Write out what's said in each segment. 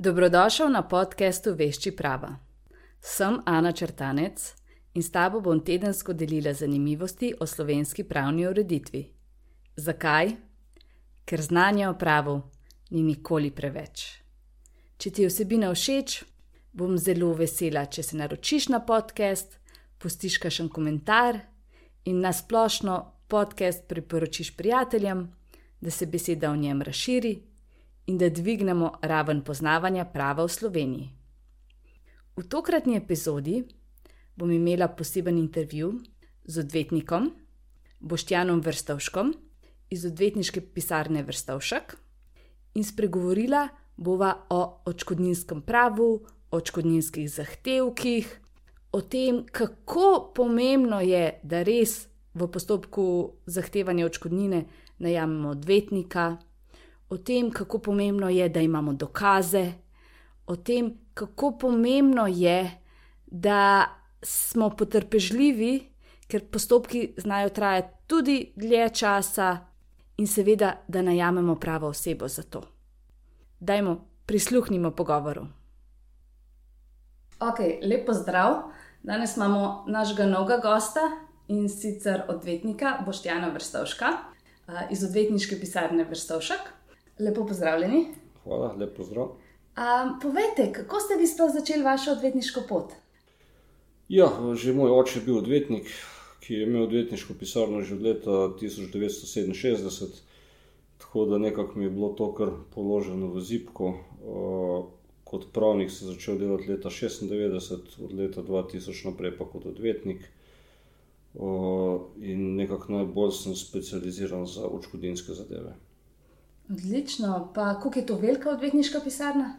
Dobrodošel na podkastu Vešči prava. Sem Ana Črtanec in s tabo bom tedensko delila zanimivosti o slovenski pravni ureditvi. Zakaj? Ker znanje o pravu ni nikoli preveč. Če ti je vsebina všeč, bom zelo vesela, če se naročiš na podcast, pustiš kakšen komentar in nasplošno podcast priporočiš prijateljem, da se beseda o njem razširi in da dvignemo raven poznavanja prava v Sloveniji. V tokratni epizodi bom imela poseben intervju z odvetnikom Boštjanom Vrstovškom iz odvetniške pisarne Vrstovšek in spregovorila bova o očkodninskem pravu, o očkodninskih zahtevkih, o tem, kako pomembno je, da res v postopku zahtevanja očkodnine najamemo odvetnika o tem, kako pomembno je, da imamo dokaze, o tem, kako pomembno je, da smo potrpežljivi, ker postopki znajo trajati tudi dlje časa, in seveda, da najamemo pravo osebo za to. Dajmo, prisluhnimo pogovoru. Ok, lepo zdrav. Danes imamo našega novega gosta in sicer odvetnika Boštjana Vrstovška eh, iz odvetniške pisarne Vrstovšek. Lepo pozdravljeni. Hvala, lepo zdrav. Um, povejte, kako ste vi sploh začeli vašo odvetniško pot? Ja, že moj oče je bil odvetnik, ki je imel odvetniško pisarno že od leta 1967, tako da nekako mi je bilo to kar položeno v zipko. Uh, kot pravnik sem začel delati leta 1996, od leta 2000 naprej pa kot odvetnik. Uh, in nekako najbolj sem specializiran za očkodinske zadeve. Odlično, pa kako je to velika odvetniška pisarna?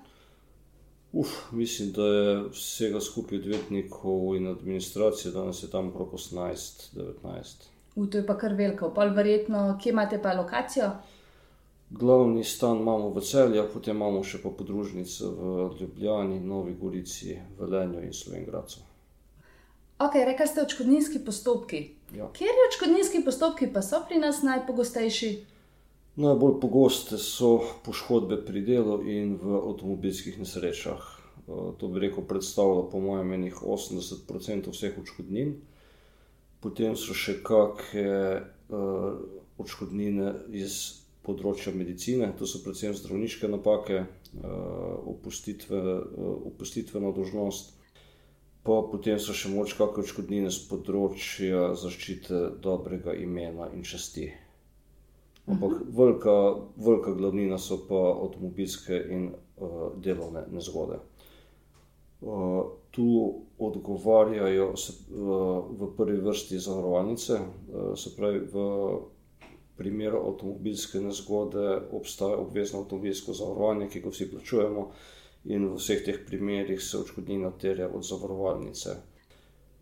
Uf, mislim, da je vsega skupaj odvetnikov in administracije, danes je tam okrog 18-19. To je pa kar veliko, pa verjetno, kje imate pa lokacijo? Glavni stan imamo v celju, potem imamo še pa podružnice v Ljubljani, Novi Gorici, Velenju in Slovengradcu. Ok, rekli ste očkodninski postopki. Ja. Kjer je očkodninski postopki, pa so pri nas najpogostejši? Najbolj pogoste so poškodbe pri delu in v avtomobilskih nesrečah. Eh, to bi rekel, predstavlja po mojem mnenju 80% vseh odškodnin. Potem so še kakšne uh, odškodnine iz področja medicine, to so predvsem zdravniške napake, uh, opustitve, opustitvena dožnost. Pa potem so še moč kakšne odškodnine z področja zaščite dobrega imena in časti. Ampak velika, velika glavnina so pa avtomobilske in uh, delovne nezgode. Uh, tu odgovarjajo se, uh, v prvi vrsti zavarovalnice, uh, se pravi, v primeru avtomobilske nezgode obstaja obvezno avtomobilsko zavarovanje, ki ga vsi plačujemo, in v vseh teh primerih se odškodnina terja od zavarovalnice.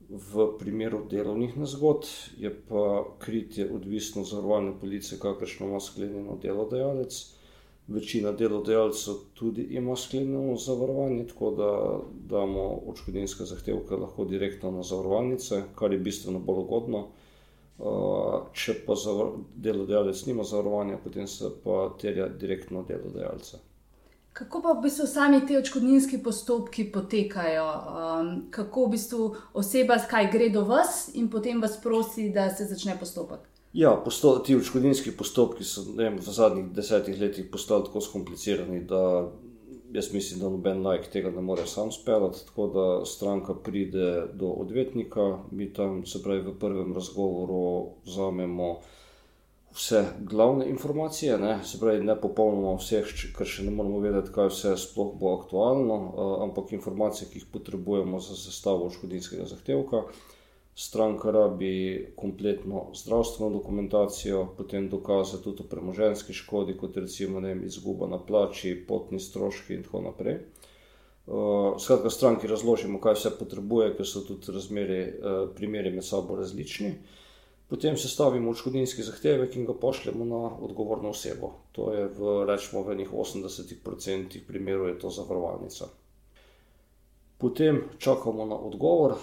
V primeru delovnih nezgod je pa kritje odvisno od zavarovalne police, kakršno ima sklenjeno delodajalec. Večina delodajalcev tudi ima sklenjeno zavarovanje, tako da damo odškodninske zahtevke lahko direktno na zavarovalnice, kar je bistveno bolj ugodno. Če pa delodajalec nima zavarovanja, potem se pa terja direktno delodajalce. Kako pa v bistvu sami ti očkodninski postopki potekajo? Um, kako v bistvu oseba, kaj gre do vas in potem vas prosi, da se začne postopek? Ja, posto ti očkodninski postopki so vem, v zadnjih desetih letih postali tako skomplicirani, da jaz mislim, da noben lajk tega ne more sam speljati. Tako da stranka pride do odvetnika, mi tam se pravi v prvem razgovoru vzamemo vse glavne informacije, ne, se pravi, ne popolnoma vseh, ker še ne moramo vedeti, kaj vse sploh bo aktualno, ampak informacije, ki jih potrebujemo za sestavo škodinskega zahtevka. Stranka rabi kompletno zdravstveno dokumentacijo, potem dokaze tudi o premoženski škodi, kot recimo vem, izguba na plači, potni stroški in tako naprej. Skratka, stranki razložimo, kaj vse potrebuje, ker so tudi razmeri, primeri med sabo različni. Potem sestavimo odškodninski zahtevek in ga pošljemo na odgovorno osebo. To je v rečemo v enih 80% primerov je to zavarovalnica. Potem čakamo na odgovor,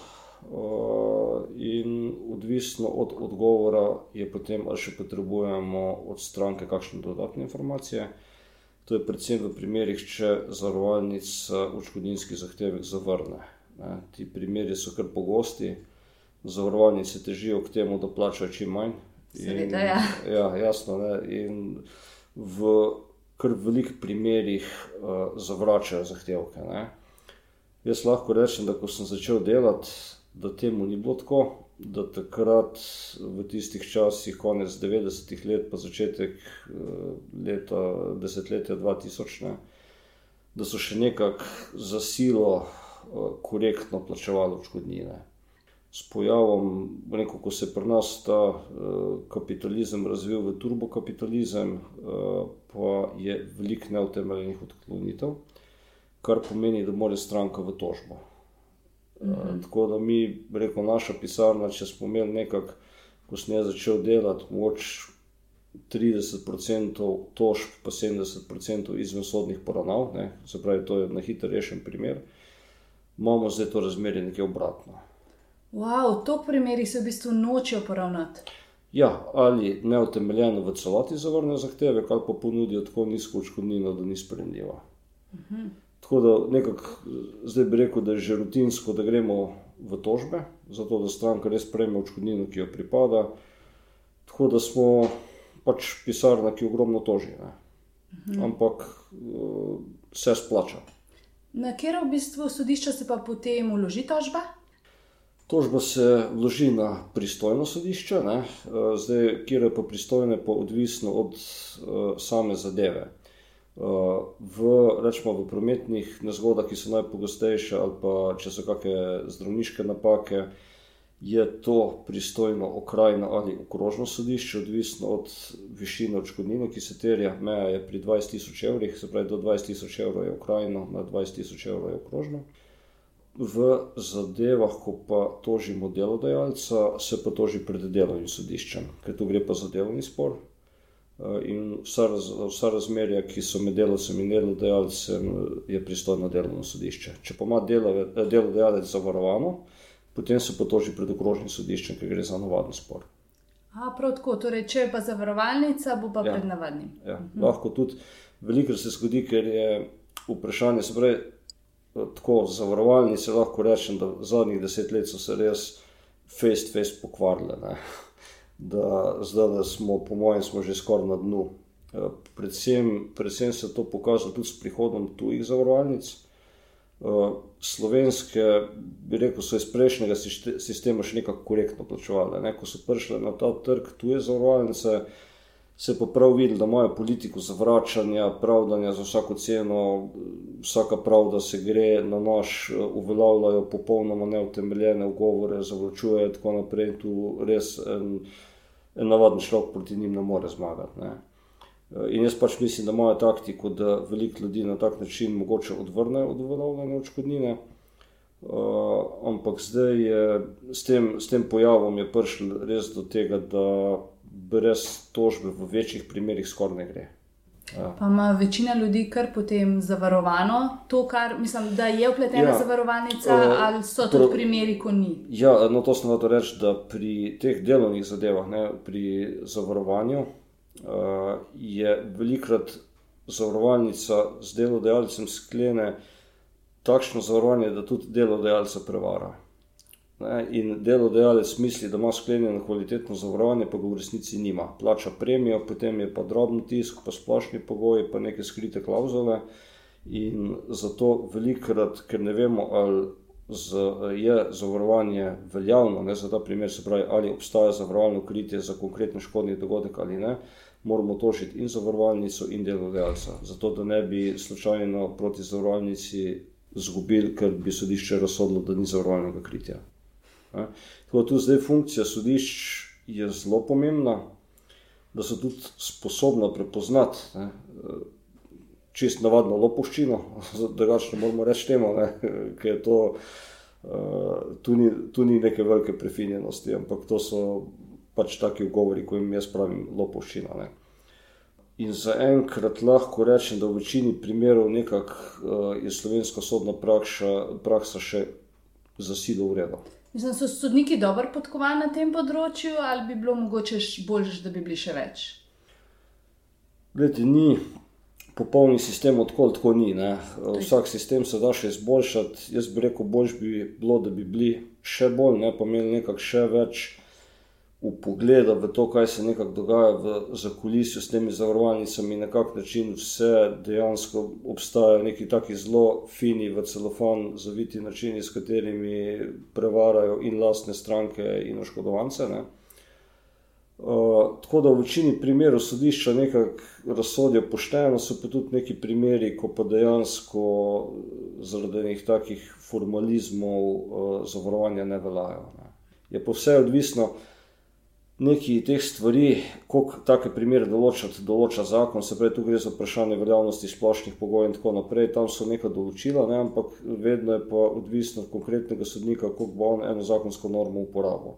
in odvisno od odgovora je potem, ali še potrebujemo od stranke kakšne dodatne informacije. To je predvsem v primerih, če zavarovalnica odškodninski zahtevek zavrne. Ne. Ti primeri so kar pogosti, zavarovalnice težijo k temu, da plačajo čim manj. Seveda, ja. ja, jasno. Ne. In v kar velikih primerih uh, zavračajo zahtevke. Ne. Jaz lahko rečem, da ko sem začel delati, da temu ni bilo tako, da takrat v tistih časih, konec 90-ih let, pa začetek uh, leta desetletja 2000, ne, da so še nekako za silo uh, korektno plačevali odškodnine s pojavom, rekel, ko se pri nas ta uh, kapitalizem razvil v turbokapitalizem, uh, pa je veliko neutemeljenih odklonitev, kar pomeni, da mora stranka v tožbo. Mm -hmm. Tako da mi, rekel, naša pisarna, če smo imeli nekako, ko sem začel delati, moč 30% tožb, pa 70% izvensodnih poravnav, ne? se pravi, to je na hitro rešen primer, imamo zdaj to razmerje nekaj obratno. Wow, to primeri se v bistvu nočejo poravnati. Ja, ali neutemeljeno v celoti zavrnejo zahteve, ali pa ponudijo tako nizko odškodnino, da ni sprejemljiva. Uh mhm. -huh. Tako da nekako zdaj bi rekel, da je že rutinsko, da gremo v tožbe, zato da stranka res prejme odškodnino, ki jo pripada. Tako da smo pač pisarna, ki ogromno toži. Uh mhm. -huh. Ampak vse uh, splača. Na katero v bistvu sodišče se pa potem uloži tožba? Tožba se vloži na pristojno sodišče, ne? Eh, zdaj, kjer je pa pristojno, pa odvisno od uh, same zadeve. Uh, v, rečemo, v prometnih nezgodah, ki so najpogostejše, ali pa če so kakšne zdravniške napake, je to pristojno okrajno ali okrožno sodišče, odvisno od višine odškodnine, ki se terja. Meja je pri 20 tisoč evrih, se pravi, do 20 tisoč evrov je okrajno, na 20 tisoč evrov je okrožno. Uh, v zadevah, ko pa tožimo delodajalca, se pa toži pred delovnim sodiščem, ker tu gre pa za delovni spor. Eh, in vsa, raz, vsa razmerja, ki so med delovcem in delodajalcem, je pristojno delovno sodišče. Če pa ima eh, delodajalec zavarovano, potem se pa toži pred okrožnim sodiščem, ker gre za navaden spor. A, prav tako, torej, če je pa zavarovalnica, bo pa ja. pred navadnim. Ja. Mhm. Lahko tudi veliko se zgodi, ker je vprašanje, se pravi, tako zavarovalnice lahko rečem, da zadnjih deset let so se res. Ne? Da zdaj, da smo, po mojem, smo že skoraj na dnu. Eh, predvsem, predvsem se to pokazalo tudi s prihodom tujih zavarovalnic. Eh, slovenske, bi rekel, so iz prejšnjega sistema še nekako korektno plačevali. Ne? Ko so prišle na ta trg tuje zavarovalnice, se pa prav vidi, da imajo politiko zavračanja, pravdanja za vsako ceno, vsaka pravda se gre na naš, uveljavljajo popolnoma neutemeljene ugovore, zavračujejo in tako naprej. Tu res en, en navaden človek proti njim ne more zmagati. Ne. In jaz pač mislim, da imajo taktiko, da veliko ljudi na tak način mogoče odvrnejo od uveljavljene odškodnine. Uh, ampak zdaj je s tem, s tem pojavom prišlo res do tega, da brez tožbe v večjih primerih skoraj ne gre. Ja. Pa ima večina ljudi kar potem zavarovano to, kar mislim, da je upletena ja. zavarovalnica, uh, ali so to primeri, ko ni. Ja, no, to sem hotel reči, da pri teh delovnih zadevah, ne, pri zavarovanju, uh, je velikrat zavarovalnica z delodajalcem sklene takšno zavarovanje, da tudi delodajalca prevara. Ne, in delodajalec misli, da ima sklenjeno kvalitetno zavarovanje, pa ga v resnici nima. Plača premijo, potem je pa drobni tisk, pa splošni pogoji, pa neke skrite klauzule. In zato velikrat, ker ne vemo, ali z, je zavarovanje veljavno, ne za ta primer, se pravi, ali obstaja zavarovalno kritje za konkretno škodni dogodek ali ne, moramo tožiti in zavarovalnico, in delodajalca. Zato, da ne bi slučajno proti zavarovalnici zgubili, ker bi sodišče razsodilo, da ni zavarovalnega kritja. Tako da tu zdaj funkcija sodišč je zelo pomembna, da so tudi sposobna prepoznati ne, čist navadno lopoščino, drugače moramo reči temu, ker je to. Uh, tu, ni, tu ni neke velike prefinjenosti, ampak to so pač taki ugovori, ko jim jaz pravim, lopoščina. Ne. In za enkrat lahko rečem, da v večini primerov nekako uh, je slovenska sodna praksa, praksa še za silo ureda. Mislim, so sodniki dobro podkovani na tem področju, ali bi bilo mogoče bolje, da bi bili še več? Glede, ni popolni sistem odkol tako ni. Ne. Vsak sistem se da še izboljšati. Jaz bi rekel, bolj bi bilo, da bi bili še bolj, ne pa imeli nekako še več v pogledu v to, kaj se nekako dogaja v zakulisju s temi zavarovalnicami, na kak način vse dejansko obstajajo neki taki zelo fini v celofan zaviti načini, s katerimi prevarajo in lastne stranke in oškodovance. Ne. Uh, tako da v večini primerov sodišča nekako razsodijo pošteno, so pa tudi neki primeri, ko pa dejansko zaradi nekih takih formalizmov uh, zavarovanja ne veljajo. Ne. Je pa vse odvisno, nekaj teh stvari, kako take primere določati, določa zakon, se pravi, tu gre za vprašanje veljavnosti splošnih pogojev in tako naprej. Tam so neka določila, ne, ampak vedno je pa odvisno od konkretnega sodnika, kako bo on eno zakonsko normo uporabil.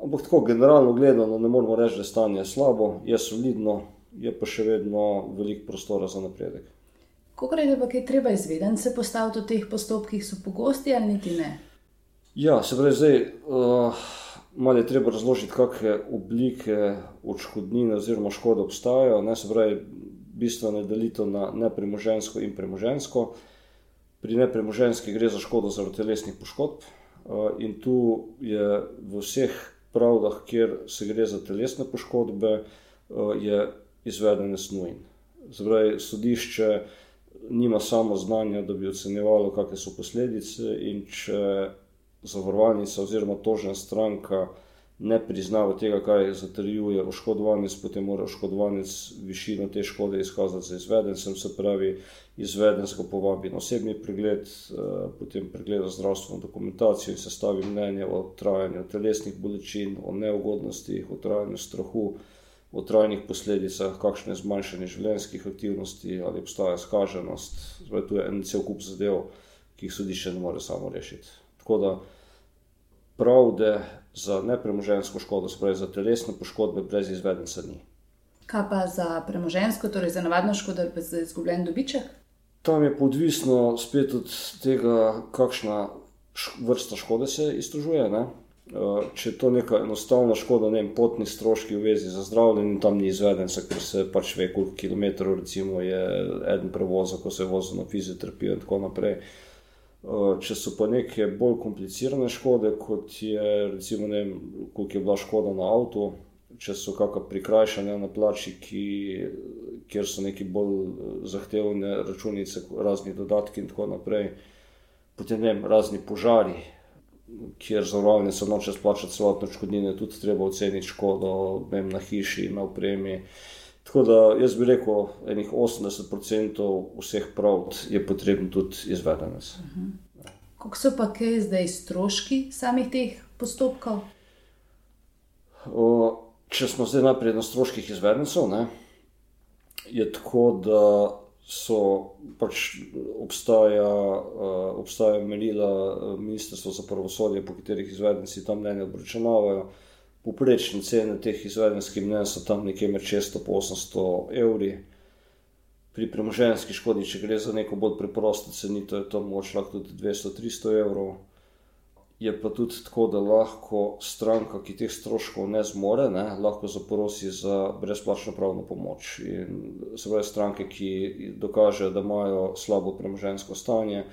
Ampak tako generalno gledano, ne moramo reči, da je stanje slabo, je solidno, je pa še vedno veliko prostora za napredek. Kako je pa kaj treba izvedeti, se postaviti v teh postopkih, so pogosti ali niti ne? Ja, se pravi, zdaj. Uh, malo je treba razložiti, kakšne oblike odškodnine oziroma škode obstajajo. Ne, se pravi, bistveno je delitev na nepremožensko in premožensko. Pri nepremoženski gre za škodo zaradi telesnih poškodb, in tu je v vseh pravdah, kjer se gre za telesne poškodbe, je izveden snujen. Zdaj, sodišče nima samo znanja, da bi ocenjevalo, kakšne so posledice, in če zavarovalnica oziroma tožna stranka ne priznava tega, kaj zatrjuje oškodovanec, potem mora oškodovanec višino te škode izkazati za izvedencem, se pravi, izvedensko povabi na osebni pregled, eh, potem pregleda zdravstveno dokumentacijo in sestavi mnenje o trajanju telesnih bolečin, o neugodnostih, o trajanju strahu, o trajnih posledicah, kakšne zmanjšanje življenjskih aktivnosti ali obstaja skaženost. Zdaj, tu je en cel kup zadev, ki jih sodišče ne more samo rešiti. Tako da pravde za nepremožensko škodo, spravi za telesne poškodbe, brez izvedenca ni. Kaj pa za premožensko, torej za navadno škodo ali za izgubljen dobiček? Tam je podvisno spet od tega, kakšna vrsta škode se iztužuje. Ne? Eh, če je to neka enostavna škoda, ne vem, potni stroški v vezi z zdravljenjem, tam ni izvedenca, ker se pač ve, koliko kilometrov recimo, je en prevoz, ko se vozi na fizioterapijo in tako naprej. Eh, če so pa neke bolj komplicirane škode, kot je recimo, ne vem, koliko je bila škoda na avtu, če so kakšna prikrajšanja na plači, ki, kjer so neki bolj eh, zahtevne računice, razni dodatki in tako naprej, potem ne vem, razni požari, kjer zavarovalnica noče splačati celotne škodnine, tudi treba oceniti škodo vem, na hiši, na opremi. Tako da jaz bi rekel, enih 80% vseh pravd je potrebno tudi izvedenec. Uh -huh. Kako so pa kaj zdaj stroški samih teh postopkov? O, če smo zdaj najprej na stroških izvedencev, ne, je tako, da so pač obstaja, uh, obstaja merila Ministrstva za pravosodje, po katerih izvedenci tam mnenje obračunavajo. Poprečne cene teh izvedenskih mnen so tam nekje med 600 in 800 evri. Pri premoženski škodi, če gre za neko bolj preprosto cenito, je to moč lahko tudi 200-300 evrov. Je pa tudi tako, da lahko stranka, ki teh stroškov ne zmore, ne, lahko zaprosi za brezplačno pravno pomoč. In se pravi, stranke, ki dokažejo, da imajo slabo premožensko stanje,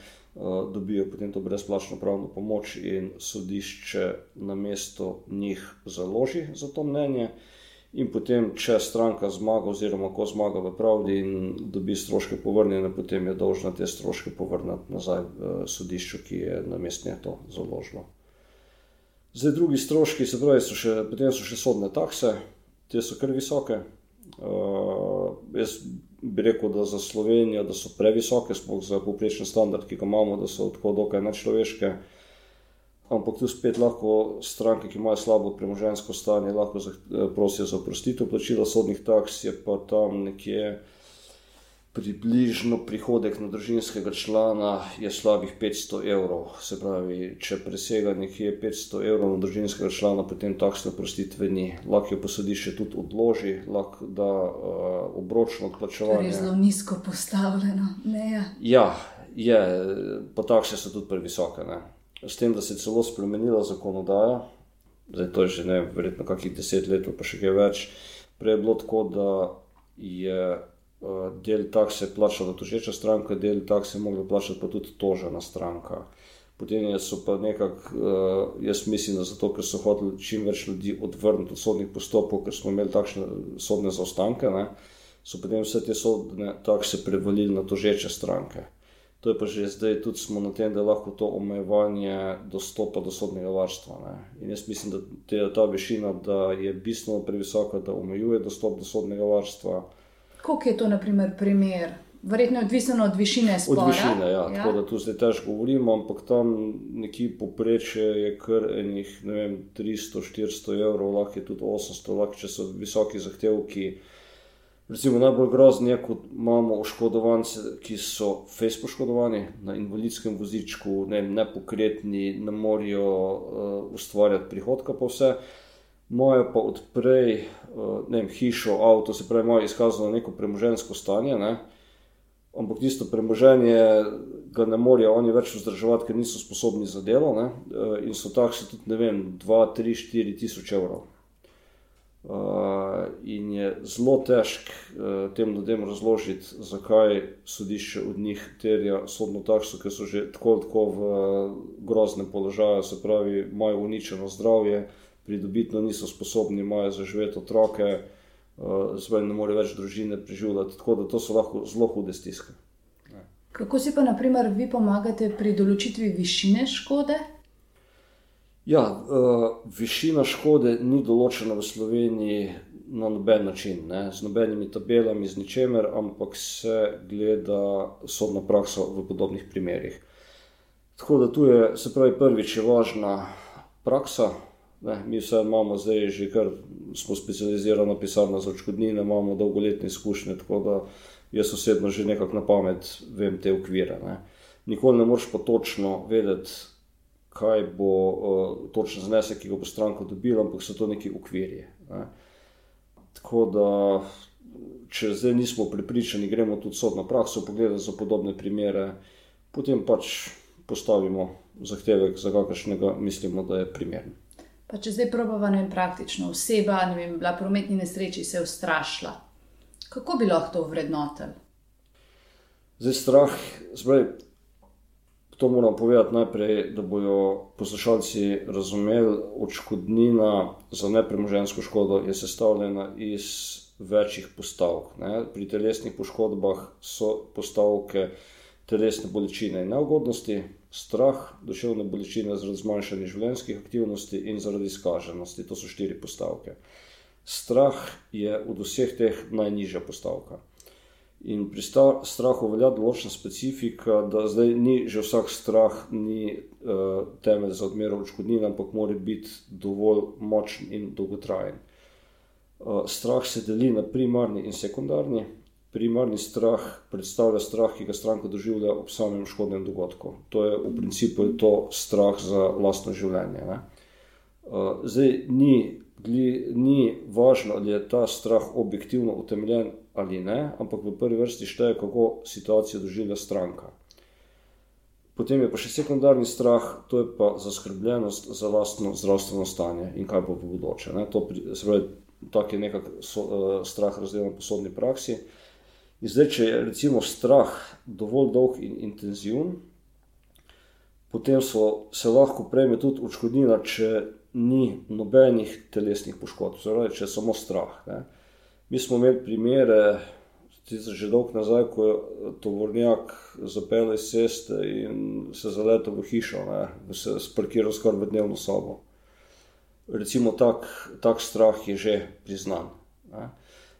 dobijo potem to brezplačno pravno pomoč in sodišče na mesto njih založi za to mnenje. In potem, če stranka zmaga, oziroma ko zmaga v pravdi in dobi stroške povrnjene, potem je dolžna te stroške povrniti nazaj v sodišču, ki je na mestu to založilo. Zdaj, drugi stroški, se pravi, so še, potem so še sodne takse, te so kar visoke. Uh, jaz bi rekel, da za Slovenijo da so previsoke, sploh za poprečen standard, ki ga imamo, da so tako dokaj nečloveške. Ampak tu spet lahko stranke, ki imajo slabo premožensko stanje, lahko prosijo za oprostitev plačila sodnih taks, je pa tam nekje približno prihodek na družinskega člana je slabih 500 evrov. Se pravi, če presega nekje 500 evrov na družinskega člana, potem taksne prostitve ni. Lahko jo posodišče tudi odloži, lahko da uh, obročno odplačevanje. To je zelo nizko postavljeno. Ne, ja. ja, je, pa takse so tudi previsoke. Ne. S tem, da se je celo spremenila zakonodaja, zdaj to je že ne, verjetno kakih deset let, pa še kaj več. Prej je bilo tako, da je del takse plačala tožeča stranka, del takse mogla plačati pa tudi tožena stranka. Potem so pa nekako, jaz mislim, da zato, ker so hoteli čim več ljudi odvrniti od sodnih postopkov, ker smo imeli takšne sodne zaostanke, ne, so potem vse te sodne takse prevalili na tožeče stranke. To je pa že zdaj, tudi smo na tem, da je lahko to omejevanje dostopa do sodnega varstva. Ne. In jaz mislim, da te, ta višina da je bistveno previsoka, da omejuje dostop do sodnega varstva. Kako je to, na primer, primer? Verjetno je odvisno od višine spora. Od višine, ja. ja. Tako da tu zdaj težko govorimo, ampak tam nekje poprečje je kar enih, ne vem, 300-400 evrov, lahko je tudi 800, lahko če so visoki zahtevki. Recimo najbolj grozni je, ko imamo oškodovance, ki so fejs poškodovani na invalidskem vozičku, ne, nepokretni, ne morajo uh, ustvarjati prihodka po vse. Moje pa odprej, ne vem, hišo, avto, se pravi, moje izkazano neko premožensko stanje, ne, ampak tisto premoženje ga ne morajo oni več vzdrževati, ker niso sposobni za delo ne, uh, in so takšni tudi, ne vem, 2, 3, 4 tisoč evrov. Uh, in je zelo težko uh, tem ljudem razložiti, zakaj sodišče od njih terja sodno takso, ker so že tako, tako v uh, groznem položaju, se pravi, imajo uničeno zdravje, pridobitno niso sposobni, imajo zaživeti otroke, zdaj ne more več družine preživljati. Tako da to so lahko zelo hude stiske. Kako si pa, na primer, vi pomagate pri določitvi višine škode? Ja, uh, višina škode ni določena v Sloveniji na noben način, ne, z nobenimi tabelami, z ničemer, ampak se gleda sodna praksa v podobnih primerih. Tako da tu je, se pravi, prvič je važna praksa. Ne, mi vse imamo zdaj že kar smo specializirana pisarna za očkodnine, imamo dolgoletne izkušnje, tako da jaz osebno že nekako na pamet vem te okvire. Ne. Nikoli ne moreš pa točno vedeti, kaj bo uh, točen znesek, ki ga bo stranka dobila, ampak so to neki ukvirji. Ne. Tako da, če zdaj nismo pripričani, gremo tudi sodno prakso pogledati za podobne primere, potem pač postavimo zahtevek, za kakršnega mislimo, da je primeren. Pa če zdaj probava ne praktično, oseba, ne vem, bila prometni nesreči, se je ustrašila. Kako bi lahko to vrednotili? Zdaj strah, zdaj, To moram povedati najprej, da bodo poslušalci razumeli, odškodnina za nepremožensko škodo je sestavljena iz večjih postavk. Ne. Pri telesnih poškodbah so postavke telesne bolečine in neugodnosti, strah, duševne bolečine zaradi zmanjšanja življenjskih aktivnosti in zaradi izkaženosti. To so štiri postavke. Strah je od vseh teh najnižja postavka. In pri strahu velja določena specifika, da zdaj ni že vsak strah, ni uh, temelj za odmero odškodnine, ampak mora biti dovolj močen in dolgotrajen. Uh, strah se deli na primarni in sekundarni. Primarni strah predstavlja strah, ki ga stranka doživlja ob samem škodnem dogodku. To je v principu to strah za lastno življenje. Uh, zdaj ni, ni važno, ali je ta strah objektivno utemeljen ali ne, ampak v prvi vrsti šteje, kako situacijo doživlja stranka. Potem je pa še sekundarni strah, to je pa zaskrbljenost za lastno zdravstveno stanje in kaj bo v bodoče. To se pravi, tako je nekako so, uh, strah razdeljen po sodni praksi. In zdaj, če je recimo strah dovolj dolg in intenziven, potem so, se lahko prejme tudi odškodnina, če ni nobenih telesnih poškodb, torej če je samo strah. Ne. Mi smo imeli primere, že dolgo nazaj, ko je tovornjak zapeljal iz ceste in se zaletel v hišo, ne, se sparkiral skoraj v dnevno sobo. Recimo tak, tak strah je že priznan. Ne.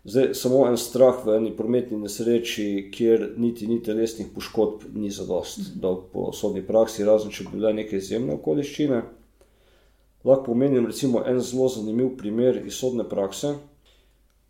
Zdaj, samo en strah v eni prometni nesreči, kjer niti ni telesnih poškodb, ni zadost, da po sodni praksi, razen če bi bile neke izjemne okoliščine. Lahko omenim recimo en zelo zanimiv primer iz sodne prakse.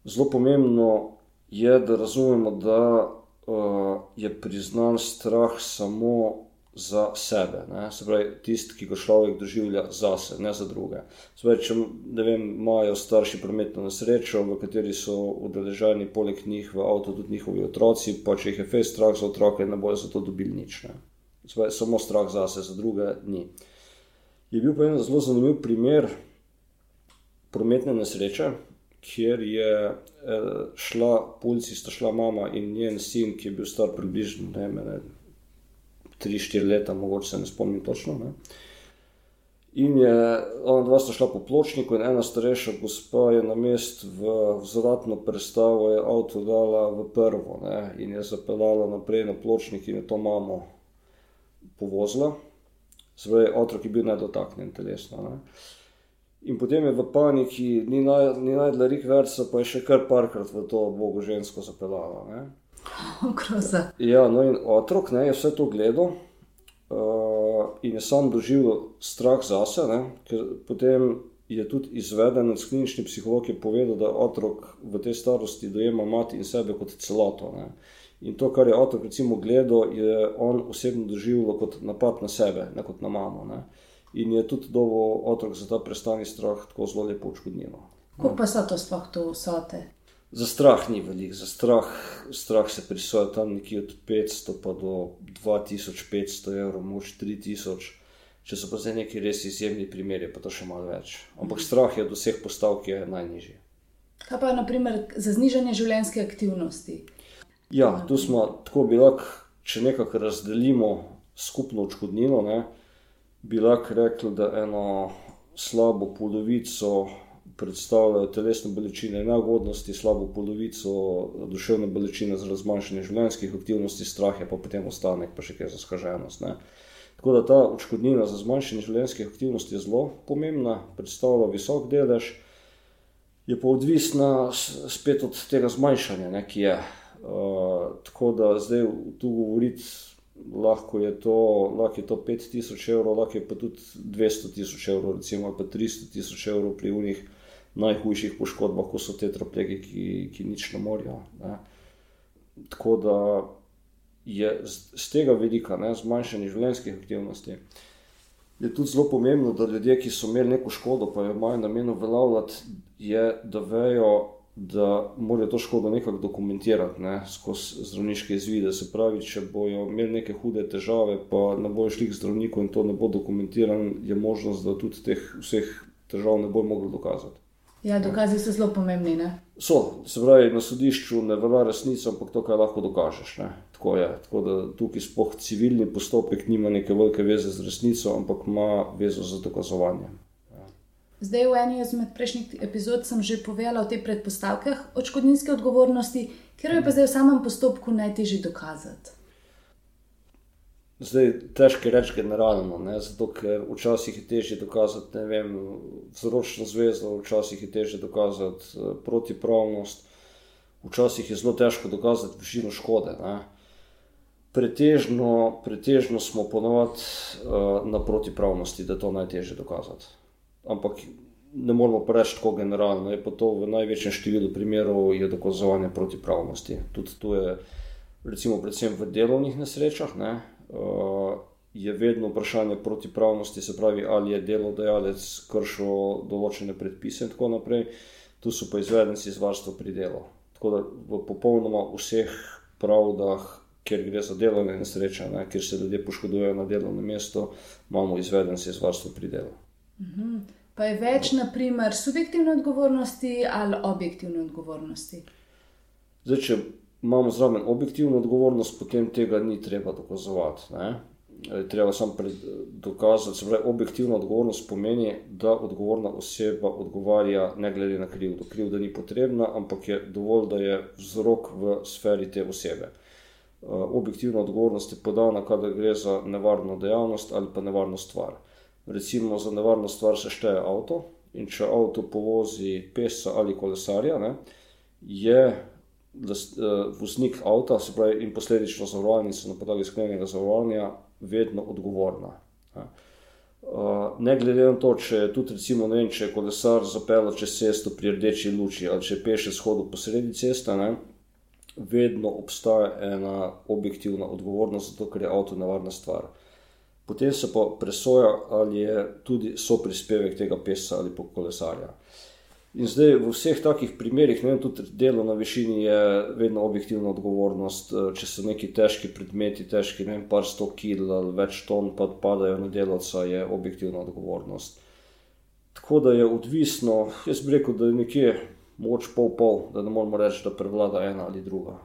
Zelo pomembno je, da razumemo, da uh, je priznan strah samo za sebe. Ne? Se pravi, tisti, ki ga človek doživlja zase, ne za druge. Pravi, če vem, imajo starši prometno nesrečo, v kateri so udeleženi poleg njih v avtu tudi njihovi otroci, pa če jih je fez strah za otroke, ne bojo za to dobili nič. Pravi, samo strah zase, za druge ni. Je bil pa en zelo zanimiv primer prometne nesreče, kjer je eh, šla policista, šla mama in njen sin, ki je bil star približno 3-4 leta, mogoče se ne spomnim točno. Ne. In je ona dva sta šla po pločniku, in ena starejša gospa je na mest v vzratno prestavo, je avto dala v prvo ne, in je zapeljala naprej na pločnik in je to mamo povozila. Zdaj, otrok je bil nedotaknjen telesno. Ne. In potem je v paniki, ni, naj, ni najdla rik versa, pa je še kar parkrat v to bogo žensko zapeljala. Ja, no in otrok ne, je vse to gledal uh, in je sam doživel strah zase, ne, ker potem je tudi izvedenec klinični psiholog povedal, da otrok v tej starosti dojema mati in sebe kot celoto. Ne. In to, kar je otrok recimo gledal, je on osebno doživel kot napad na sebe, ne kot na mamo. Ne. In je tudi dobo otrok za ta prestani strah tako zelo lepo očkodnino. Kako pa so to sploh to vsote? Za strah ni velik, za strah, strah se prisoja tam nekje od 500 pa do 2500 evrov, mož 3000. Če so pa zdaj neki res izjemni primeri, pa to še malo več. Ampak strah je od vseh postavk je najnižji. Kaj pa naprimer za znižanje življenjske aktivnosti? Ja, tu smo tako bili, če nekako razdelimo skupno odškodnino, ne, bi lahko rekli, da eno slabo polovico predstavljajo telesne bolečine in neugodnosti, slabo polovico duševne bolečine za zmanjšanje življenjskih aktivnosti, strah je pa potem ostanek, pa še kaj za skaženost. Ne. Tako da ta odškodnina za zmanjšanje življenjskih aktivnosti je zelo pomembna, predstavlja visok delež, je pa odvisna spet od tega zmanjšanja, ne, ki je. Uh, tako da zdaj tu govoriti, lahko je to, lahko je to 5000 evrov, lahko je pa tudi 200 tisoč evrov, recimo pa 300 tisoč evrov pri unih najhujših poškodbah, ko so tetraplegi, ki, ki nič ne morajo. Tako da je z tega vidika zmanjšanje življenjskih aktivnosti. Je tudi zelo pomembno, da ljudje, ki so imeli neko škodo, pa jo imajo namen uveljavljati, je, da vejo, da morajo to škodo nekako dokumentirati ne, skozi zdravniške izvide. Se pravi, če bojo imeli neke hude težave, pa ne bojo šli k zdravniku in to ne bo dokumentirano, je možnost, da tudi teh vseh težav ne bo mogli dokazati. Ja, dokazi so zelo pomembni. Ne? So, se pravi, na sodišču ne velja resnica, ampak to, kar lahko dokažeš. Ne. Tako je. Tako da tukaj spoh civilni postopek nima neke velike veze z resnico, ampak ima vezo z dokazovanjem. Zdaj, v eni izmed prejšnjih epizod sem že povedala o teh predpostavkah odškodninske odgovornosti, ker je pa zdaj v samem postopku najtežje dokazati. Zdaj, težko je reči generalno, ne? zato ker včasih je težje dokazati vzročno zvezo, včasih je težje dokazati uh, protipravnost, včasih je zelo težko dokazati višino škode. Pretežno, pretežno smo ponovadi uh, na protipravnosti, da je to najtežje dokazati ampak ne moramo reči tako generalno. Je pa to v največjem številu primerov dokazovanje protipravnosti. Tudi tu je, recimo, predvsem v delovnih nesrečah, ne, je vedno vprašanje protipravnosti, se pravi, ali je delodajalec kršil določene predpise in tako naprej. Tu so pa izvedenci iz varstva pri delu. Tako da v popolnoma vseh pravdah, kjer gre za delovne nesreče, ne, kjer se ljudje poškodujejo na delovnem mestu, imamo izvedenci iz varstva pri delu. Mhm. Pa je več, naprimer, subjektivne odgovornosti ali objektivne odgovornosti? Zdaj, če imamo zraven objektivno odgovornost, potem tega ni treba dokazovati. Ne? Treba samo dokazati, da objektivna odgovornost pomeni, da odgovorna oseba odgovarja ne glede na krivdo. Krivda ni potrebna, ampak je dovolj, da je vzrok v sferi te osebe. Objektivna odgovornost je podana, kadar gre za nevarno dejavnost ali pa nevarno stvar recimo za nevarno stvar se šteje avto. In če avto povozi pesa ali kolesarja, ne, je eh, voznik avta, pravi, in posledično zavarovalnica na podlagi sklenjenega zavarovanja, vedno odgovorna. Ne. Uh, ne glede na to, če je tudi recimo, vem, če je kolesar zapeljal čez cesto pri rdeči luči ali če je peš shodil po sredi ceste, ne, vedno obstaja ena objektivna odgovornost, zato ker je avto nevarna stvar. Uh, potem se pa presoja, ali je tudi so prispevek tega pesa ali kolesarja. In zdaj v vseh takih primerih, ne vem, tudi delo na višini je vedno objektivna odgovornost. Eh, če so neki težki predmeti, težki ne vem, par sto kil ali več ton, pa padajo na delavca, je objektivna odgovornost. Tako da je odvisno, jaz bi rekel, da je nekje moč pol-pol, da ne moramo reči, da prevlada ena ali druga.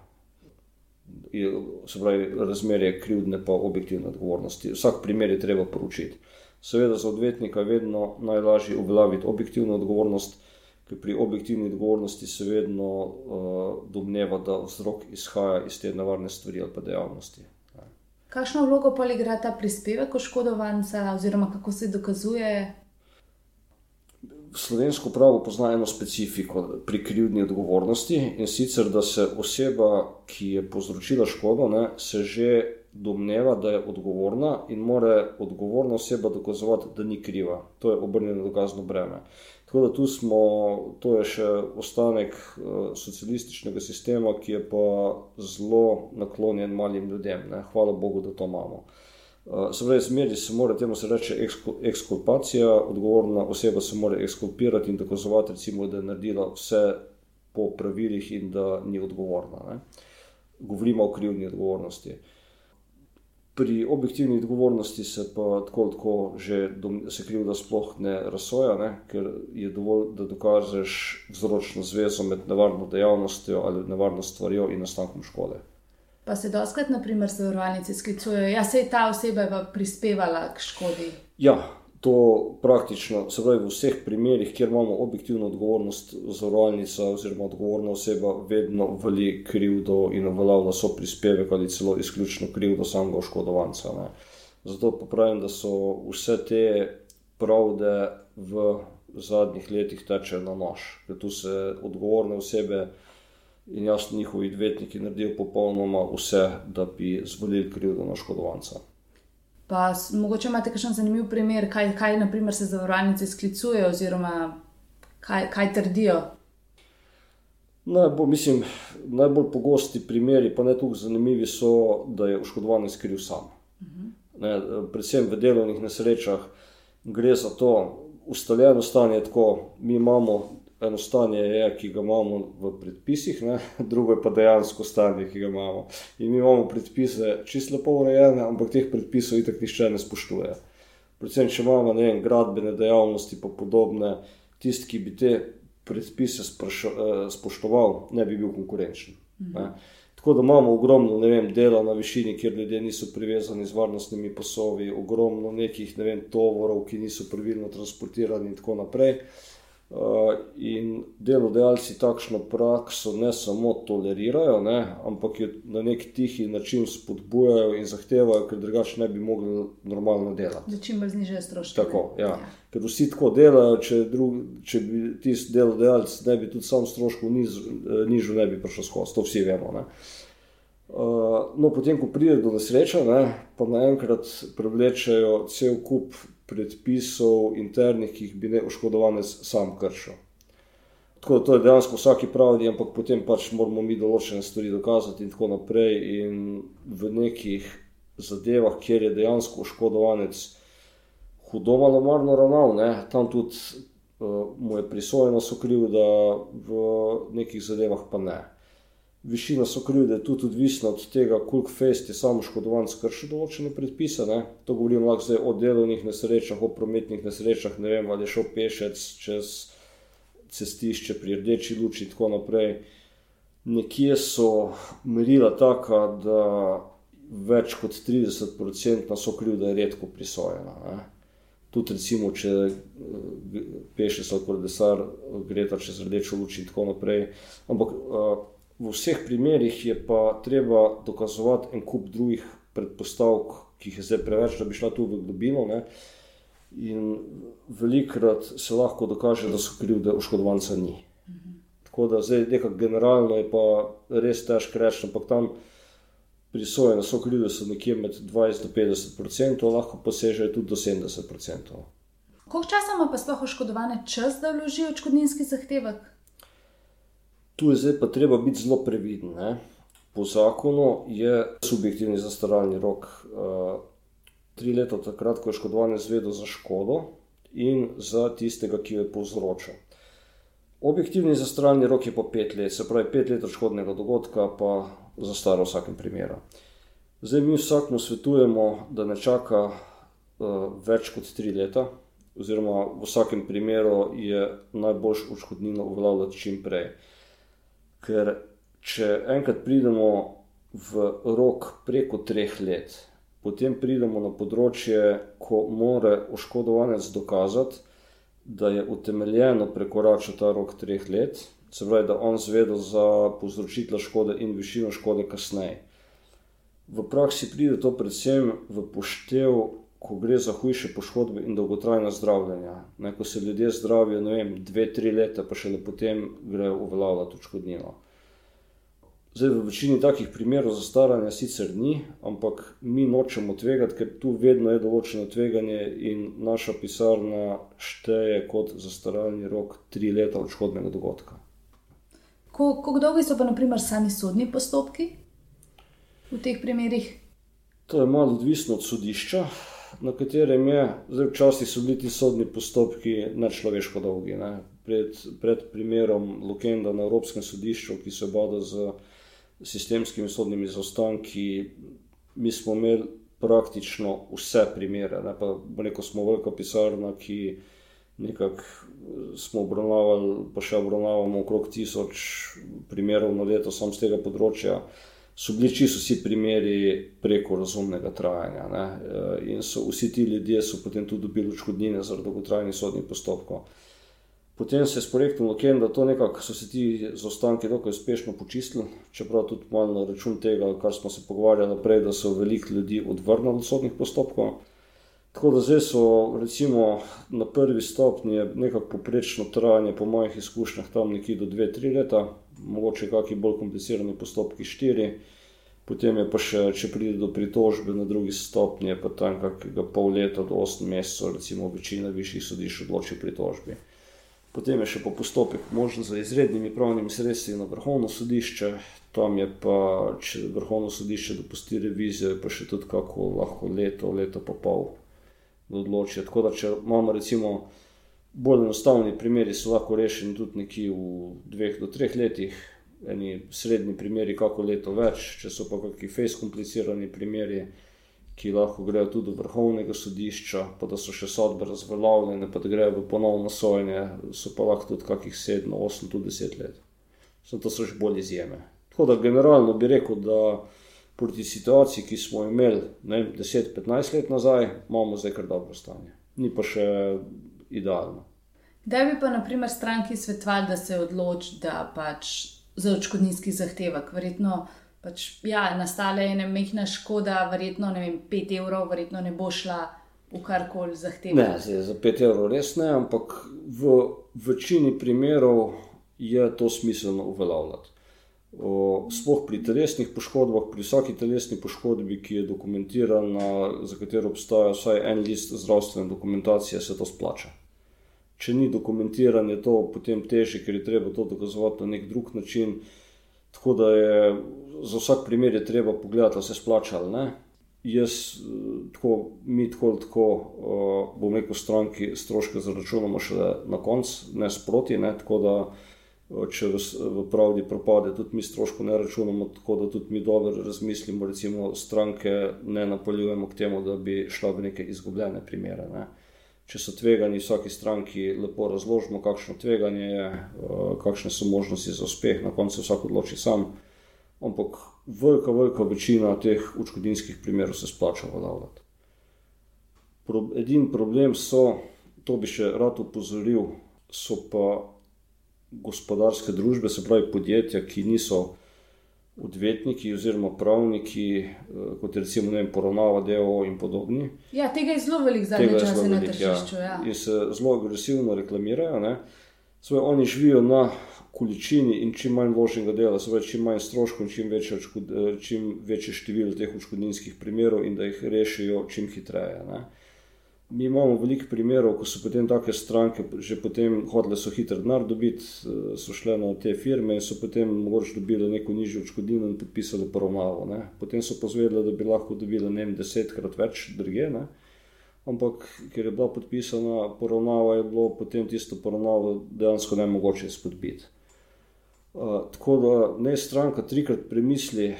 Se pravi, razmerje krivdne pa objektivne odgovornosti. Vsak primer je treba poročiti. Seveda, za odvetnika je vedno najlažje uveljaviti objektivno odgovornost, ker pri objektivni odgovornosti se vedno uh, domneva, da vzrok izhaja iz te nevarne stvari ali pa dejavnosti. Kakšno vlogo pa igra ta prispevek oškodovanca, oziroma kako se dokazuje? Slovensko pravo pozna eno specifiko pri krivdni odgovornosti in sicer, da se oseba, ki je povzročila škodo, ne, se že domneva, da je odgovorna in mora odgovorna oseba dokazovati, da ni kriva. To je obrnjeno dokazno breme. Tako da tu smo, to je še ostanek uh, socialističnega sistema, ki je pa zelo naklonjen malim ljudem. Ne? Hvala Bogu, da to imamo. Uh, se pravi, zmeri se mora temu se reči ekskulpacija, odgovorna oseba se mora ekskulpirati in dokazovati, recimo, da je naredila vse po pravilih in da ni odgovorna. Ne? Govorimo o krivni odgovornosti. Uh, Pri objektivni odgovornosti se pa tako, tako že se krivda sploh ne razsoja, ne? ker je dovolj, da dokažeš vzročno zvezo med nevarno dejavnostjo ali nevarno stvarjo in nastankom škode. Pa se doskrat, naprimer, zavarovalnice sklicujejo, da ja, se je ta oseba prispevala k škodi. Ja, to praktično, se pravi, v vseh primerih, kjer imamo objektivno odgovornost, zavarovalnica oziroma odgovorna oseba vedno veli krivdo in uveljavlja so prispevek ali celo izključno krivdo samega oškodovanca. Ne. Zato pa pravim, da so vse te pravde v zadnjih letih teče na nož, ker tu se odgovorne osebe. In jasno, njihovi odvetniki naredijo popolnoma vse, da bi zvolili krivdo na škodovanca. Pa mogoče imate kakšen zanimiv primer, kaj, kaj naprimer, se zavarovalnice sklicujejo, oziroma kaj, kaj trdijo. Najbolj, mislim, najbolj pogosti primeri, pa ne tako zanimivi, so, da je oškodovanec kriv sam. Uh -huh. ne, predvsem v delovnih nesrečah gre za to, ustaljeno stanje je tako, mi imamo eno stanje, je, ki ga imamo v predpisih, ne? drugo je pa dejansko stanje, ki ga imamo. In mi imamo predpise čisto lepo urejene, ampak teh predpisov itak nišče ne spoštuje. Predvsem, če imamo vem, gradbene dejavnosti, pa podobne, tisti, ki bi te predpise eh, spoštoval, ne bi bil konkurenčen. Ne? Tako da imamo ogromno vem, dela na višini, kjer ljudje niso privezani z varnostnimi posovi, ogromno nekih ne vem, tovorov, ki niso pravilno transportirani in tako naprej. Uh, in delodajalci takšno prakso ne samo tolerirajo, ne, ampak jo na nek tihi način spodbujajo in zahtevajo, ker drugače ne bi mogli normalno delati. Da čim bolj znižajo stroške. Tako, ja. Ja. Ker vsi tako delajo, če, drug, če bi tisti delodajalec ne bi tudi sam stroškov eh, nižal, ne bi prišel skozi. To vsi vemo. Uh, no, potem, ko pride do nesreče, ne, pa naenkrat privlečajo cel kup predpisov internih, ki jih bi ne oškodovanec sam kršil. Tako da to je dejansko vsaki pravi, ampak potem pač moramo mi določene stvari dokazati in tako naprej. In v nekih zadevah, kjer je dejansko oškodovanec hudo malo marno ravnal, ne, tam tudi uh, mu je prisojeno so kriv, da v nekih zadevah pa ne. Višina so krivde je tudi odvisna od tega, koliko fest je samo škodovanc kršil določene predpise. Ne? To govorim lahko o delovnih nesrečah, o prometnih nesrečah, ne vem, ali je šel pešec čez cestišče pri rdeči luči in tako naprej. Nekje so merila taka, da več kot 30% so krivde redko prisojena. Ne? Tudi, recimo, če eh, pešec ali kolesar gre ta čez rdečo luč in tako naprej. Ampak uh, v vseh primerih je pa treba dokazovati en kup drugih predpostavk, ki jih je zdaj preveč, da bi šla tu v globino. Ne? In velikrat se lahko dokaže, da so krivde oškodovanca ni. Tako da zdaj nekako generalno je pa res težko reči, ampak tam prisojene so krivde so nekje med 20 do 50 odstotkov, lahko posežejo tudi do 70 odstotkov. Koliko časa ima pa sploh oškodovane čas, da vloži odškodninski zahtevek? Tu je zdaj pa treba biti zelo previden. Ne? Po zakonu je subjektivni zastaralni rok uh, tri leta, takrat, ko je škodovanje zvedel za škodo in za tistega, ki jo je povzročil. Objektivni zastaralni rok je pa pet let, se pravi pet let od škodnega dogodka, pa zastara v vsakem primeru. Zdaj mi vsakmu svetujemo, da ne čaka uh, več kot tri leta, oziroma v vsakem primeru je najboljš odškodnino uveljavljati čim prej. Ker če enkrat pridemo v rok preko treh let, potem pridemo na področje, ko mora oškodovanec dokazati, da je utemeljeno prekoračiti ta rok treh let, se pravi, da on zvedel za povzročitev škode in višino škode kasneje. V praksi pride to predvsem v poštev ko gre za hujše poškodbe in dolgotrajna zdravljenja. Ne, ko se ljudje zdravijo, ne vem, dve, tri leta, pa šele potem grejo uveljavljati odškodnino. Zdaj, v večini takih primerov zastaranja sicer ni, ampak mi nočemo tvegati, ker tu vedno je določeno tveganje in naša pisarna šteje kot zastaralni rok tri leta odškodnega dogodka. Kako dolgi so pa, naprimer, sami sodni postopki v teh primerih? To je malo odvisno od sodišča na katerem je, zdaj včasih so bili ti sodni postopki nečloveško dolgi. Ne. Pred, pred primerom Lukenda na Evropskem sodišču, ki se bada z sistemskimi sodnimi zaostanki, mi smo imeli praktično vse primere. Ne. Pa neko smo velika pisarna, ki nekako smo obravnavali, pa še obravnavamo okrog tisoč primerov na leto samo z tega področja so bili čisto vsi primeri preko razumnega trajanja. Ne? Eh, in so vsi ti ljudje so potem tudi dobili odškodnine zaradi dolgotrajnih sodnih postopkov. Potem se je s projektom Loken, da to nekako so se ti zaostanki dokaj uspešno počistili, čeprav tudi malo na račun tega, kar smo se pogovarjali prej, da so veliko ljudi odvrnili od sodnih postopkov. Tako da zdaj so recimo na prvi stopnji nekako poprečno trajanje, po mojih izkušnjah, tam nekje do 2-3 leta, mogoče kakšni bolj komplicirani postopki 4, potem je pa še, če pride do pritožbe na drugi stopnji, pa tam kakega pol leta do 8 mesecev, recimo večina višjih sodišč odloči pritožbi. Potem je še po postopek možen za izrednimi pravnimi sredstvi na vrhovno sodišče, tam je pa, če vrhovno sodišče dopusti revizijo, pa še tudi kako lahko leto, leto pa pol odločijo. Tako da, če imamo recimo bolj enostavni primeri, so lahko rešeni tudi nekje v dveh do treh letih, eni srednji primeri, kako leto več, če so pa kakšni fejs komplicirani primeri. Ki lahko grejo tudi do vrhovnega sodišča, pa da so še sodbe razveljavljene, pa da grejo v ponovno sojenje, so pa lahko tudi kakih 7, 8, tudi 10 let. So to so že bolj izjeme. Tako da generalno bi rekel, da proti situaciji, ki smo imeli 10-15 let nazaj, imamo zdaj kar dobro stanje. Ni pa še idealno. Da bi pa, na primer, stranki svetovali, da se odloči, da pač za očkodninski zahtevek, verjetno pač, ja, nastale ena mehna škoda, verjetno ne vem, 5 evrov, verjetno ne bo šla v karkoli zahtevati. Ne, zdaj, za 5 evrov res ne, ampak v večini primerov je to smiselno uveljavljati. Sploh pri telesnih poškodbah, pri vsaki telesni poškodbi, ki je dokumentirana, za katero obstaja vsaj en list zdravstvene dokumentacije, se to splača. Če ni dokumentirano, je to potem težje, ker je treba to dokazovati na nek drug način. Tako da je za vsak primer je treba pogledati, ali se splača ali ne. Jaz, tako, mi tako, tako bom rekel, stranki stroške zaračunamo še na koncu, ne sproti. Ne, tako da če v, v pravdi propade, tudi mi stroško ne računamo, tako da tudi mi dobro razmislimo, recimo stranke ne napoljujemo k temu, da bi šla v neke izgubljene primere. Ne. Če so tvegani, vsaki stranki lepo razložimo, kakšno tveganje je, kakšne so možnosti za uspeh, na koncu vsak odloči sam. Ampak velika, velika večina teh učkodinskih primerov se splača vodavljati. Edini problem so, to bi še rad upozoril, so pa gospodarske družbe, se pravi podjetja, ki niso odvetniki oziroma pravniki, eh, kot recimo vem, poravnava DO in podobni. Ja, tega je zelo veliko zadnjih časov na ja. tržišču. Ja. In se zelo agresivno reklamirajo. Svoje, oni živijo na količini in čim manj vloženega dela, se pravi, čim manj stroškov čim večje, eh, čim večje število teh odškodninskih primerov in da jih rešijo čim hitreje. Ne. Mi imamo veliko primerov, ko so potem take stranke že potem hodile so hitro denar dobiti, eh, so šle na te firme in so potem mogoče dobile neko nižjo odškodnino in podpisali poravnavo. Ne. Potem so pozvedali, da bi lahko dobile ne vem, desetkrat več druge. Ne. Ampak, ker je bila podpisana poravnava, je bilo potem tisto poravnavo dejansko ne mogoče spodbiti. Uh, tako da naj stranka trikrat premisli,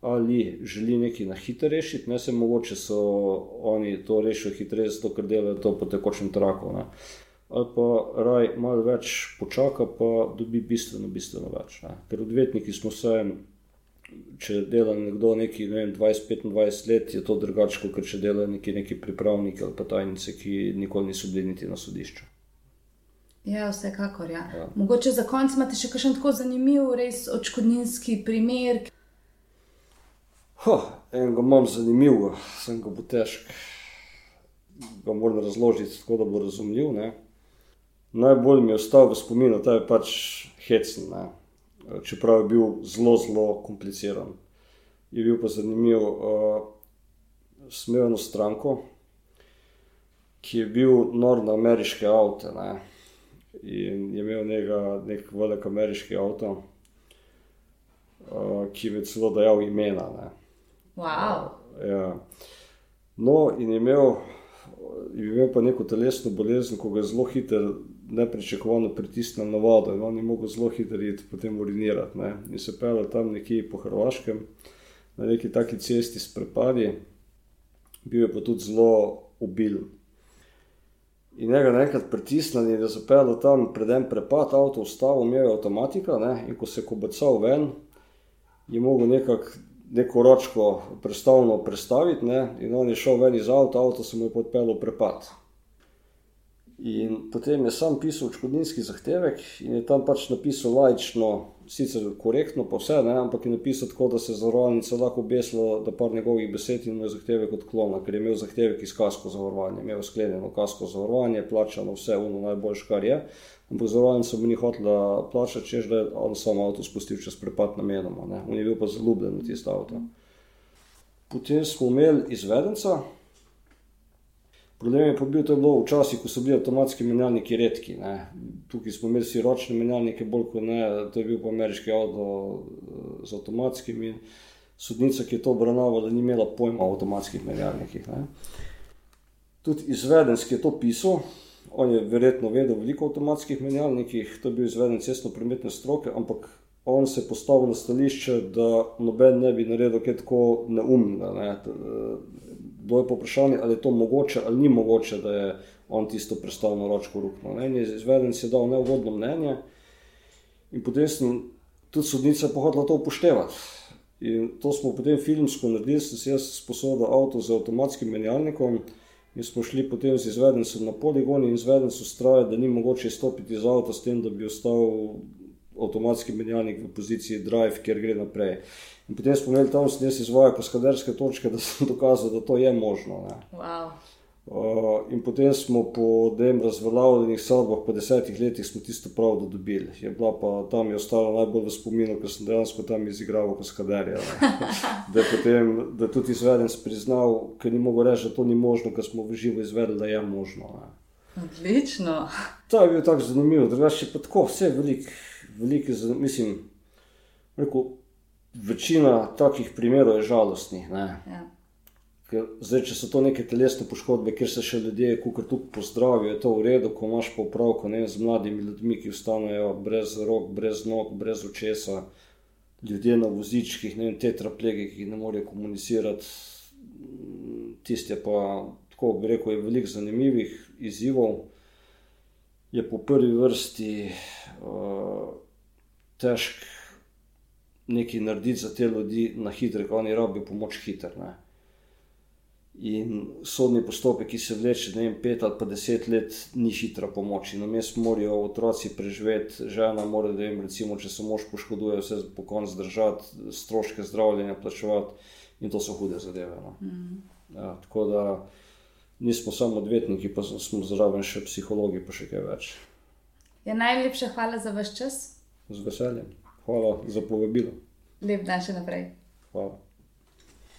ali želi nekaj na hitro rešiti, ne se mogoče so oni to rešili hitreje, zato ker delajo to po tekočem traku. Ne. Ali pa raj malo več počaka, pa dobi bistveno, bistveno več. Ne. Ker odvetniki smo vseeno če dela nekdo nekaj ne 20-25 let, je to drugače, kot če dela neki, neki pripravniki ali pa tajnice, ki nikoli niso bili niti na sodišču. Ja, vsekakor. Ja. Ja. Mogoče za konec imate še kakšen tako zanimiv, res očkodninski primer. Ha, en ga imam zanimiv, sem ga bo težko. Ga moram razložiti tako, da bo razumljiv. Ne. Najbolj mi je ostal v spominu, da je pač hecen čeprav je bil zelo, zelo kompliciran. Je bil pa zanimiv, uh, smejno stranko, ki je bil nor na ameriške avto. Ne? In je imel njega, nek velik ameriški avto, uh, ki je celo dajal imena. Wow. Ja. No, in imel, imel pa neko telesno bolezen, ko ga je zelo hitro nepričakovano pritisnil na vodo in on je mogel zelo hitro iti potem urinirati. Ne. In se pel tam nekje po Hrvaškem, na neki taki cesti s prepadi, bil je pa tudi zelo ubilen. In njega naenkrat pritisnili, da so pel tam pred en prepad, avto vstavo, imel je avtomatika ne. in ko se je kobacal ven, je mogel nekako. Neko ročko prestavno predstaviti, in on je šel ven iz avta, avto se mu je podpelo prepad. In potem je sam pisal odškodninski zahtevek in je tam pač napisal lajično, sicer korektno, pa vse, ne, ampak je napisal tako, da se zavarovalnica lahko obesila, da par njegovih besed in je zahtevek odklona, ker je imel zahtevek iz kasko zavarovanja, imel sklenjeno kasko zavarovanje, plačano vse, ono najboljš, kar je. Ampak zavarovalnica bi ni hotela plačati, čež da je on sam avto spustil čez prepad namenoma, ne. On je bil pa zaljubljen v tisto avto. Potem smo imeli izvedenca, Problem je pa bil, da je bilo včasih, ko so bili avtomatski menjalniki redki. Ne. Tukaj smo imeli si ročne menjalnike, bolj kot ne, to je bil pa ameriški avto eh, z avtomatskimi. Sodnica, ki je to obravnavala, ni imela pojma o avtomatskih menjalnikih. Ne. Tudi izvedenski je to pisal, on je verjetno vedel veliko o avtomatskih menjalnikih, to je bil izveden cestno-prometne stroke, ampak on se je postavil na stališče, da noben ne bi naredil kaj tako neumnega. Ne bilo je pa vprašanje, ali je to mogoče ali ni mogoče, da je on tisto predstavljeno ročko rukno. Ne, izveden si je dal neugodno mnenje in potem sem tudi sodnica pohodila to upoštevati. In to smo potem filmsko naredili, sem si jaz sposodil avto z avtomatskim menjalnikom in smo šli potem z izvedencem na poligon in izvedencu straje, da ni mogoče stopiti iz avta s tem, da bi ostal avtomatski menjalnik v poziciji drive, kjer gre naprej. In potem smo imeli tam snes izvaja kaskaderske točke, da sem dokazal, da to je možno. Wow. Uh, in potem smo po tem razveljavljenih sodbah, po desetih letih, smo tisto pravdo dobili. Je bila pa tam je ostala najbolj v spominu, ker sem dejansko tam izigral kaskaderja. Da, potem, da je tudi izvedenc priznal, ker ni mogel reči, da to ni možno, ker smo v živo izvedeli, da je možno. Ne. Odlično. To je bil tako zanimivo, drugače pa tako, vse veliko, velik, mislim, rekel, večina takih primerov je žalostnih. Ja. Zdaj, če so to neke telesne poškodbe, kjer se še ljudje, kot tu pozdravijo, je to v redu, ko imaš popravko ne, z mladimi ljudmi, ki ostanejo brez rok, brez nog, brez očesa, ljudje na vozičkih, ne tetraplegi, ki ne morejo komunicirati. Tiste pa, tako bi rekel, je veliko zanimivih izzivov, je po prvi vrsti uh, težko nekaj narediti za te ljudi na hitro, ko oni rabijo pomoč hitro. In sodni postopek, ki se vleče ne vem, pet ali pa deset let, ni hitra pomoč. In names morajo otroci preživeti, žena mora, da jim recimo, če se mož poškoduje, vse po koncu zdržati, stroške zdravljenja plačevati in to so hude zadeve. No. Mm. Ja, tako da nismo samo odvetniki, pa smo zraven še psihologi, pa še kaj več. Ja, najlepša hvala za vaš čas. Z veseljem. Hvala za povabilo. Lep dan še naprej. Hvala.